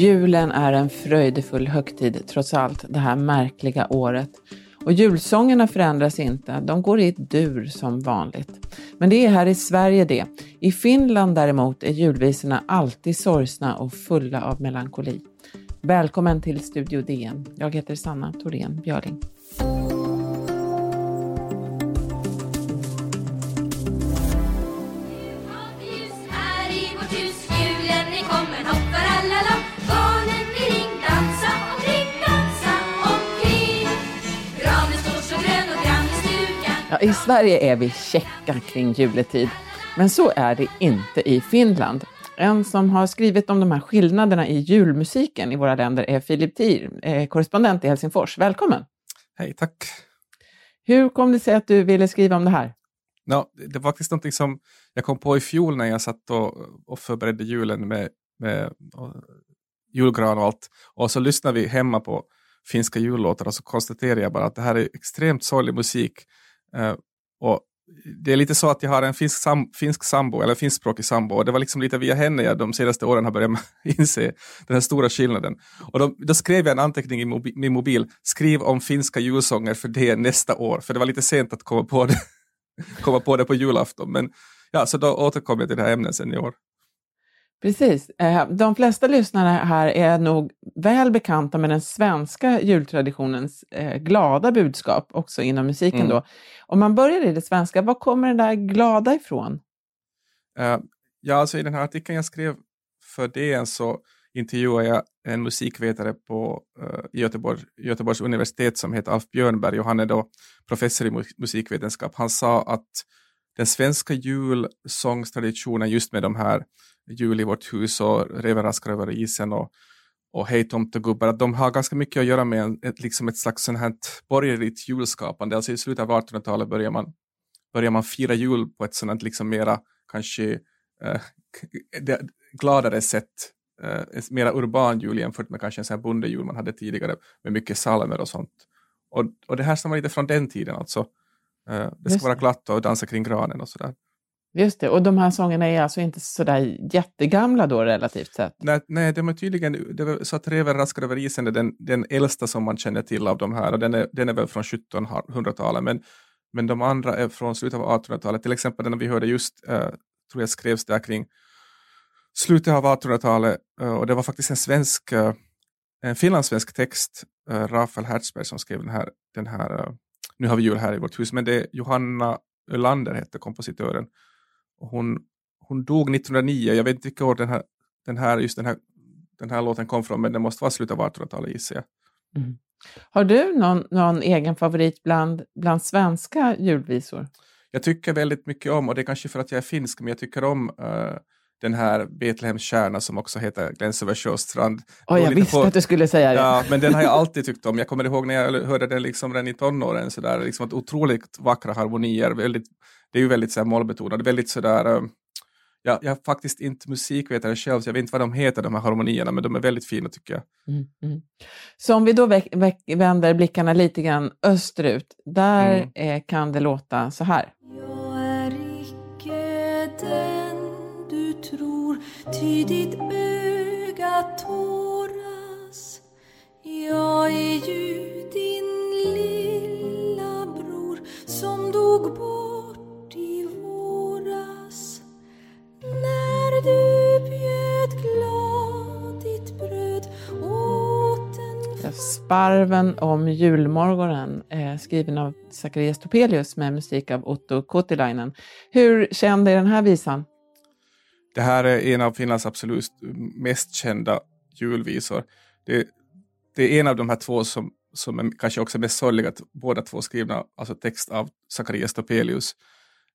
Julen är en fröjdefull högtid trots allt det här märkliga året. Och julsångerna förändras inte, de går i ett dur som vanligt. Men det är här i Sverige det. I Finland däremot är julvisorna alltid sorgsna och fulla av melankoli. Välkommen till Studio DN. Jag heter Sanna Thorén Björling. I Sverige är vi checka kring juletid, men så är det inte i Finland. En som har skrivit om de här skillnaderna i julmusiken i våra länder är Filip Tir, eh, korrespondent i Helsingfors. Välkommen! Hej, tack! Hur kom det sig att du ville skriva om det här? Ja, det var faktiskt något som jag kom på i fjol när jag satt och, och förberedde julen med, med och, julgran och allt. Och så lyssnade vi hemma på finska jullåtar och så konstaterade jag bara att det här är extremt sorglig musik Eh, och det är lite så att jag har en finsk, sam, finsk sambo, eller finskspråkig sambo, och det var liksom lite via henne jag de senaste åren har börjat inse den här stora skillnaden. Och då, då skrev jag en anteckning i mobi, min mobil, skriv om finska julsånger för det nästa år, för det var lite sent att komma på det, komma på det på julafton. Men ja, så då återkom jag till det här ämnet sen i år. Precis. Eh, de flesta lyssnare här är nog väl bekanta med den svenska jultraditionens eh, glada budskap, också inom musiken. Mm. Då. Om man börjar i det svenska, var kommer det där glada ifrån? Uh, ja, alltså i den här artikeln jag skrev för DN så intervjuade jag en musikvetare på Göteborg, Göteborgs universitet som heter Alf Björnberg och han är då professor i musikvetenskap. Han sa att den svenska julsångstraditionen just med de här Jul i vårt hus och Reven raskar över isen och, och Hej tomtegubbar, att de har ganska mycket att göra med en, ett, liksom ett slags sånt här borgerligt julskapande. Alltså i slutet av 1800-talet börjar man, börjar man fira jul på ett sådant liksom mera kanske eh, gladare sätt, eh, mera urban jul jämfört med kanske en sån här bondejul man hade tidigare med mycket salmer och sånt. Och, och det här stammar lite från den tiden alltså. Eh, det ska vara glatt och dansa kring granen och sådär. Just det, och de här sångerna är alltså inte sådär jättegamla då relativt sett? Nej, nej de är tydligen, det var så att Reven raskar över isen är den, den äldsta som man känner till av de här och den är, den är väl från 1700-talet men, men de andra är från slutet av 1800-talet, till exempel den vi hörde just, uh, tror jag skrevs där kring slutet av 1800-talet uh, eh, och det var faktiskt en svensk, uh, en finlandssvensk text, Rafael Hertzberg som skrev den här, den här Nu har vi jul här i vårt hus, men det är Johanna Ölander hette kompositören hon, hon dog 1909, jag vet inte vilket år den här, den här, just den här, den här låten kom från, men det måste vara slutet av 1800-talet gissar jag. Mm. Har du någon, någon egen favorit bland, bland svenska julvisor? Jag tycker väldigt mycket om, och det är kanske för att jag är finsk, men jag tycker om uh, den här Betlehems kärna som också heter Gläns över sjöstrand. Oh, jag visste på, att du skulle säga det. Ja, men den har jag alltid tyckt om. Jag kommer ihåg när jag hörde den liksom redan i tonåren, så där, liksom otroligt vackra harmonier, väldigt det är ju väldigt så här, målbetonat, väldigt sådär uh, jag, jag är faktiskt inte musikvetare själv, så jag vet inte vad de heter, de här harmonierna, men de är väldigt fina tycker jag. Mm, mm. Så om vi då vänder blickarna lite grann österut, där mm. eh, kan det låta så här. Jag är icke den du tror, ty ditt öga tåras. Jag är ju Sparven om julmorgonen, eh, skriven av Zacharias Topelius med musik av Otto Kotilainen. Hur känd är den här visan? Det här är en av Finlands absolut mest kända julvisor. Det, det är en av de här två som, som är kanske också mest sorgliga, båda två skrivna, alltså text av Zacharias Topelius.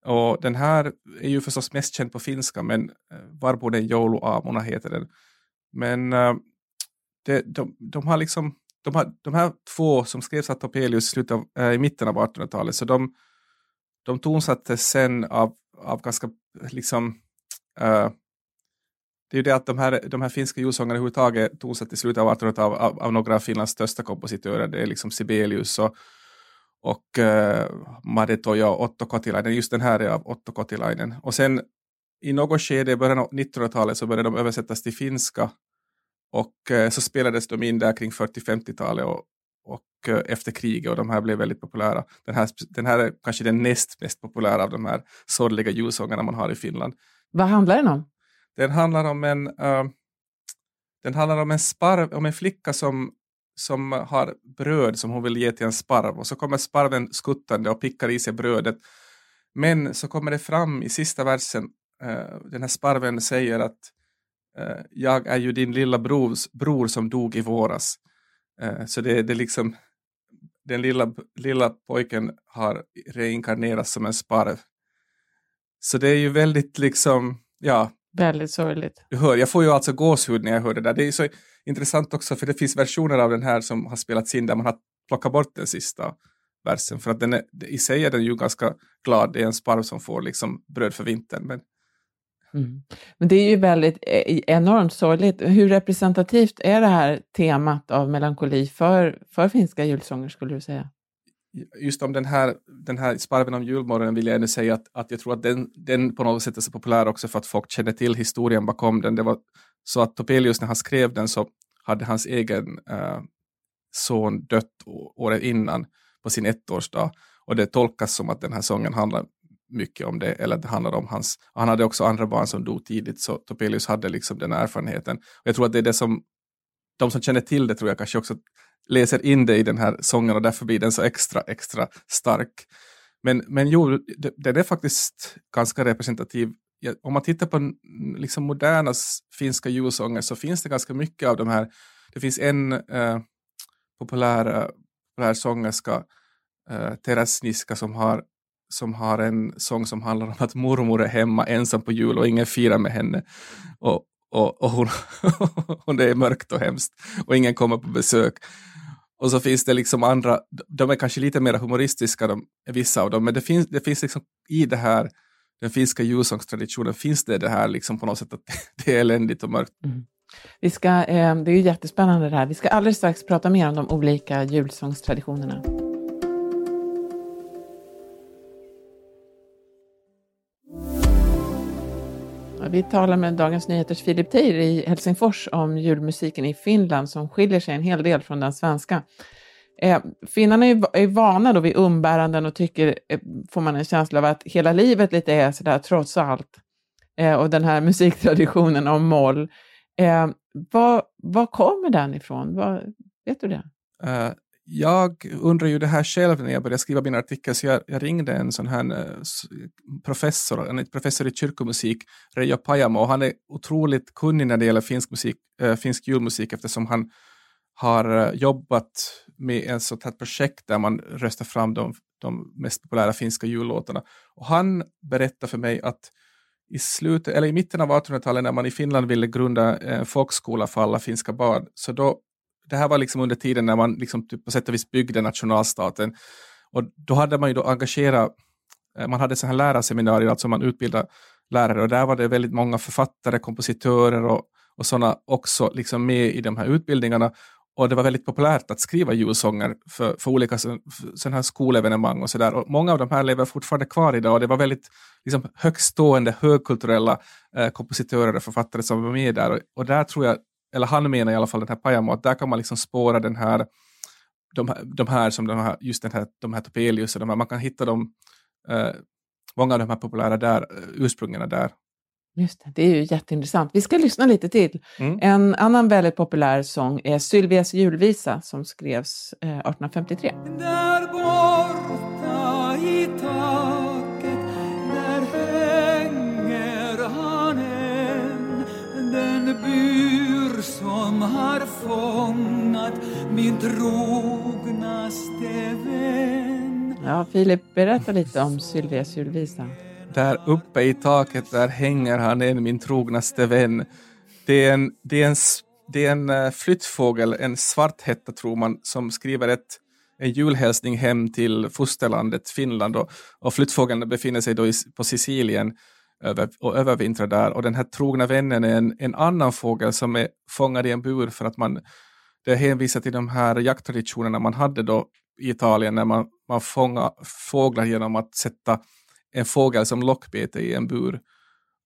Och den här är ju förstås mest känd på finska, men eh, Varboden jouluaamuna heter den. Men eh, det, de, de, har liksom, de, har, de här två som skrevs av Topelius i, av, äh, i mitten av 1800-talet, så de, de tonsattes sen av, av ganska liksom äh, det är ju det att de här, de här finska julsångerna överhuvudtaget tonsattes i slutet av 1800-talet av, av, av, några av Finlands största kompositörer. Det är liksom Sibelius och, och eh, äh, Madetoja och Otto Kotilainen. Just den här är av Otto Kotilainen. Och sen i något skede i början av 1900-talet så började de översättas till finska och uh, så spelades de in där kring 40-50-talet och, och uh, efter kriget och de här blev väldigt populära. Den här, den här är kanske den näst mest populära av de här sorgliga julsångerna man har i Finland. Vad handlar den om? Den handlar om en, uh, den handlar om en sparv, om en flicka som, som har bröd som hon vill ge till en sparv och så kommer sparven skuttande och pickar i sig brödet. Men så kommer det fram i sista versen, uh, den här sparven säger att jag är ju din lilla brors, bror som dog i våras. så det, det liksom, den lilla, lilla pojken har reinkarnerats som en sparv. Så det är ju väldigt liksom, ja, Väldigt sorgligt. Du hör, jag får ju alltså gåshud när jag hör det där. Det är så intressant också för det finns versioner av den här som har spelats in där man har plockat bort den sista versen. För att den är, i sig är den ju ganska glad. Det är en sparv som får liksom bröd för vintern. Men... Mm. men det är ju väldigt eh, enormt sorgligt. Hur representativt är det här temat av melankoli för, för finska julsånger skulle du säga? just om den här, den här sparven om julmorgonen vill jag ändå säga att, att jag tror att den, den på något sätt är så populär också för att folk känner till historien bakom den. Det var så att Topelius när han skrev den så hade hans egen äh, son dött året innan på sin ettårsdag och det tolkas som att den här sången handlar mycket om det, eller det handlade om hans, han hade också andra barn som dog tidigt, så Topelius hade liksom den erfarenheten. Och jag tror att det är det som, de som känner till det tror jag kanske också läser in det i den här sången och därför blir den så extra, extra stark. Men, men jo, den är faktiskt ganska representativ. Om man tittar på liksom moderna finska julsånger så finns det ganska mycket av de här. Det finns en eh, populär, populär sångerska, eh, Teres Niska, som har, som har en sång som handlar om att mormor är hemma ensam på jul och ingen firar med henne. Och, och, och, hon, och det är mörkt och hemskt och ingen kommer på besök. Och så finns det liksom andra, de är kanske lite mer humoristiska, de, vissa av dem, men det finns, det finns liksom i det här, den finska julsångstraditionen, finns det det här liksom på något sätt att det är eländigt och mörkt. Mm. Vi ska, eh, det är ju jättespännande det här. Vi ska alldeles strax prata mer om de olika julsångstraditionerna. Vi talar med Dagens Nyheters Filip Teir i Helsingfors om julmusiken i Finland som skiljer sig en hel del från den svenska. Eh, finnarna är, är vana då vid umbäranden och tycker, eh, får man en känsla av att hela livet lite är sådär trots allt. Eh, och den här musiktraditionen om moll. Eh, var, var kommer den ifrån? Var, vet du det? Uh, jag undrar ju det här själv när jag började skriva min artikel, så jag, jag ringde en sån här eh, professor, en professor i kyrkomusik, Reijo Pajamo, och han är otroligt kunnig när det gäller finsk, musik, äh, finsk julmusik eftersom han har eh, jobbat med ett sånt här projekt där man röstar fram de, de mest populära finska jullåtarna. Och han berättade för mig att i, slutet, eller i mitten av 1800-talet när man i Finland ville grunda en folkskola för alla finska barn, så då det här var liksom under tiden när man liksom typ på sätt och vis byggde nationalstaten. Och då hade man ju då engagerat, eh, man hade sådana här lärarseminarier, alltså man utbildade lärare och där var det väldigt många författare, kompositörer och, och sådana också liksom med i de här utbildningarna. Och det var väldigt populärt att skriva julsånger för, för olika sådana här skolevenemang och sådär. Och många av de här lever fortfarande kvar idag och det var väldigt liksom, högstående, högkulturella eh, kompositörer och författare som var med där. Och, och där tror jag eller han menar i alla fall den här Pajamo, att där kan man liksom spåra den här, de här, de här som de här, just den här, de här Topelius, och de här, man kan hitta dem, eh, många av de här populära där, eh, ursprungen där. Just det, det är ju jätteintressant. Vi ska lyssna lite till. Mm. En annan väldigt populär sång är Sylvias julvisa som skrevs eh, 1853. Där borta i taket, min trognaste vän. Ja, Filip, berätta lite om Sylvias julvisa. Där uppe i taket, där hänger han en min trognaste vän. Det är en, det är en, det är en uh, flyttfågel, en svarthätta tror man, som skriver ett, en julhälsning hem till fosterlandet Finland. Och, och flyttfågeln befinner sig då i, på Sicilien över, och övervintrar där. Och den här trogna vännen är en, en annan fågel som är fångad i en bur för att man, det hänvisar till de här jakttraditionerna man hade då i Italien när man, man fångar fåglar genom att sätta en fågel som lockbete i en bur.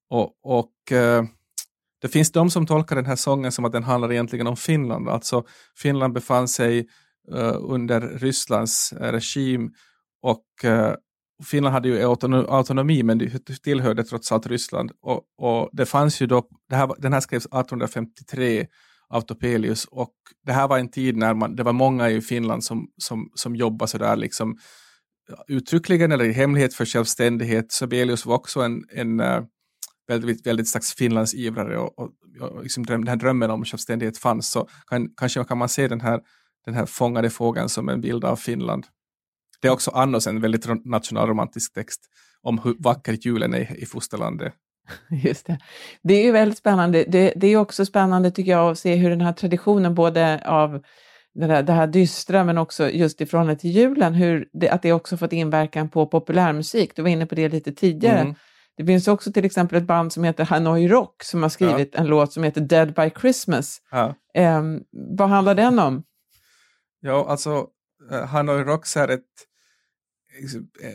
Och, och eh, det finns de som tolkar den här sången som att den handlar egentligen om Finland. Alltså Finland befann sig uh, under Rysslands eh, regim och uh, Finland hade ju autonomi men det tillhörde trots allt Ryssland. Och, och det fanns ju då, det här, den här skrevs 1853 av Topelius och det här var en tid när man, det var många i Finland som, som, som jobbade sådär liksom uttryckligen eller i hemlighet för självständighet. Sibelius var också en, en eh, väldigt, väldigt slags Finlandsivrare och, och, och liksom den här drömmen om självständighet fanns så kan, kanske kan man se den här, den här fångade fågeln som en bild av Finland. Det är också annars en väldigt nationalromantisk text om hur vacker julen är i fosterlandet. Just det. Det är ju väldigt spännande. Det, det är också spännande tycker jag att se hur den här traditionen både av det, där, det här dystra men också just i förhållande till julen, hur det, att det också fått inverkan på populärmusik. Du var inne på det lite tidigare. Mm. Det finns också till exempel ett band som heter Hanoi Rock som har skrivit ja. en låt som heter Dead by Christmas. Ja. Eh, vad handlar den om? Ja, alltså uh, Hanoi Rocks är ett,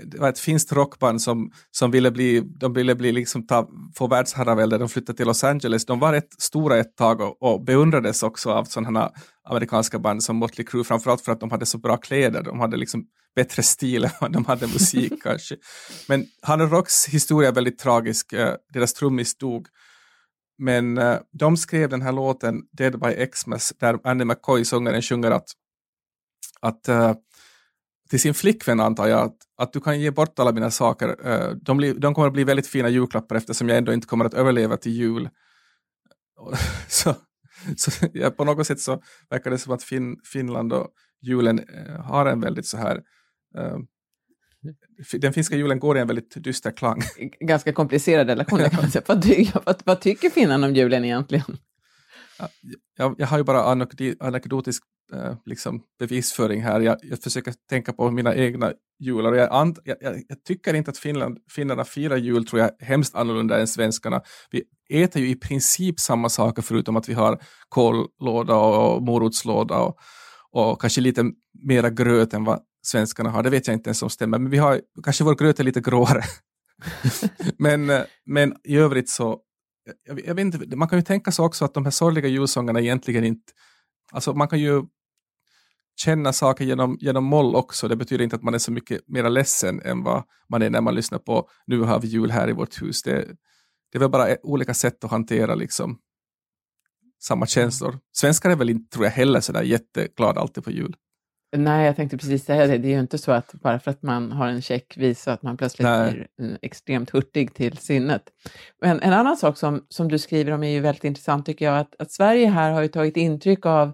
det var ett finskt rockband som, som ville bli, de ville bli liksom ta, få världsherravälde, de flyttade till Los Angeles. De var rätt stora ett tag och, och beundrades också av sådana amerikanska band som Motley Crue, framförallt för att de hade så bra kläder. De hade liksom bättre stil än vad de hade musik kanske. Men Hanoi Rocks historia är väldigt tragisk. Eh, deras trummis dog. Men uh, de skrev den här låten Dead by Xmas där Andy McCoy, sångaren, sjunger att, att till sin flickvän antar jag att, att du kan ge bort alla mina saker. Eh, de, bli, de kommer att bli väldigt fina julklappar eftersom jag ändå inte kommer att överleva till jul. så, så ja, på något sätt så verkar det som att fin, Finland och julen eh, har en väldigt så här eh, den finska julen går i en väldigt dyster klang. Ganska komplicerad relation. Ja. vad, vad, vad tycker finnarna om julen egentligen? Jag, jag har ju bara anekdotisk eh, liksom bevisföring här. Jag, jag, försöker tänka på mina egna jular. Jag, and, jag, jag, tycker inte att Finland, finnarna firar jul tror jag hemskt annorlunda än svenskarna. Vi äter ju i princip samma saker förutom att vi har kållåda och morotslåda och, och kanske lite mera gröt än vad svenskarna har, det vet jag inte ens om stämmer, men vi har, kanske vår gröt är lite gråare. men, eh, men i övrigt så, jag, jag, vet inte, man kan ju tänka sig också att de här sorgliga julsångerna egentligen inte, alltså man kan ju känna saker genom, genom moll också. Det betyder inte att man är så mycket mer ledsen än vad man är när man lyssnar på Nu har vi jul här i vårt hus. Det, det är väl bara olika sätt att hantera liksom samma känslor. Svenskar är väl inte, tror jag, heller sådär jätteglada alltid på jul. Nej, jag tänkte precis säga det. Det är ju inte så att bara för att man har en check visa att man plötsligt Nej. blir eh, extremt hurtig till sinnet. Men en annan sak som, som du skriver om är ju väldigt intressant tycker jag, att, att Sverige här har ju tagit intryck av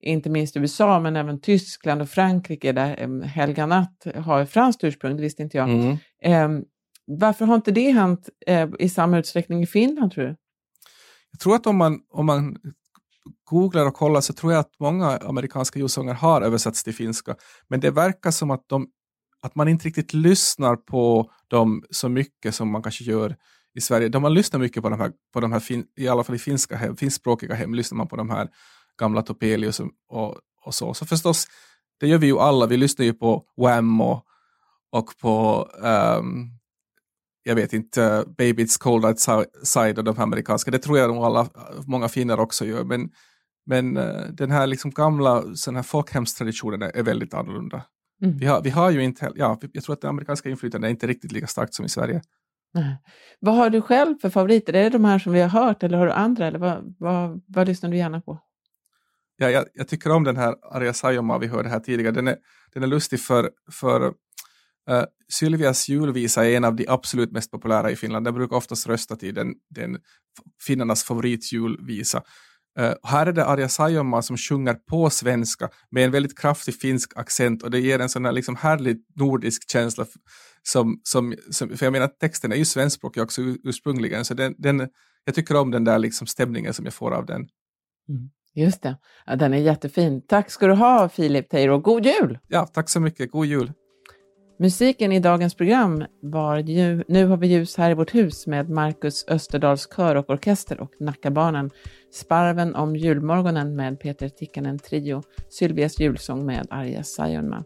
inte minst USA, men även Tyskland och Frankrike, där Helga natt har franskt ursprung, det visste inte jag. Mm. Eh, varför har inte det hänt eh, i samma utsträckning i Finland, tror du? Jag tror att om man, om man googlar och kollar så tror jag att många amerikanska julsånger har översatts till finska. Men det verkar som att, de, att man inte riktigt lyssnar på dem så mycket som man kanske gör i Sverige. De man lyssnar mycket på de här, på de här fin, i alla fall i finska hem, finskspråkiga hem, lyssnar man på de här gamla Topelius och, och så. Så förstås, det gör vi ju alla. Vi lyssnar ju på Wham och, och på um, jag vet inte, Baby It's Cold Outside och de här amerikanska, det tror jag de alla, många finnar också gör, men, men uh, den här liksom gamla sån här folkhemstraditionen är väldigt annorlunda. Mm. Vi, har, vi har ju inte, ja, jag tror att det amerikanska inflytandet är inte riktigt lika starkt som i Sverige. Nej. Vad har du själv för favoriter? Är det de här som vi har hört eller har du andra? Eller vad, vad, vad lyssnar du gärna på? Ja, jag, jag tycker om den här Arja Saijonmaa vi hörde här tidigare. Den är, den är lustig för, för Uh, Sylvias julvisa är en av de absolut mest populära i Finland. Den brukar oftast rösta till den, den finnarnas favoritjulvisa. Uh, här är det Arja Saijonmaa som sjunger på svenska med en väldigt kraftig finsk accent och det ger en sån här liksom härlig nordisk känsla. Som, som, som, för jag menar texten är ju svenskspråkig också ursprungligen så den, den, jag tycker om den där liksom stämningen som jag får av den. Mm. Just det, ja, den är jättefin. Tack ska du ha Filip Teiro, god jul! Ja, tack så mycket, god jul! Musiken i dagens program var ju, Nu har vi ljus här i vårt hus med Marcus Österdals kör och orkester och Nackabarnen, Sparven om julmorgonen med Peter Tikkanen Trio, Sylvias julsång med Arja Saijonmaa.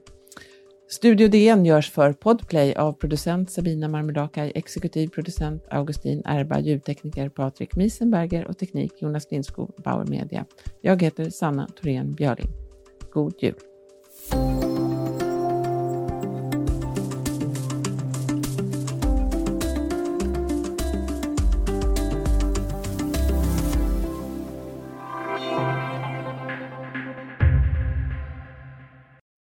Studio DN görs för Podplay av producent Sabina Marmelakai, exekutiv producent Augustin Erba, ljudtekniker Patrik Miesenberger och teknik Jonas Lindskog, Bauer Media. Jag heter Sanna Thorén Björling. God jul!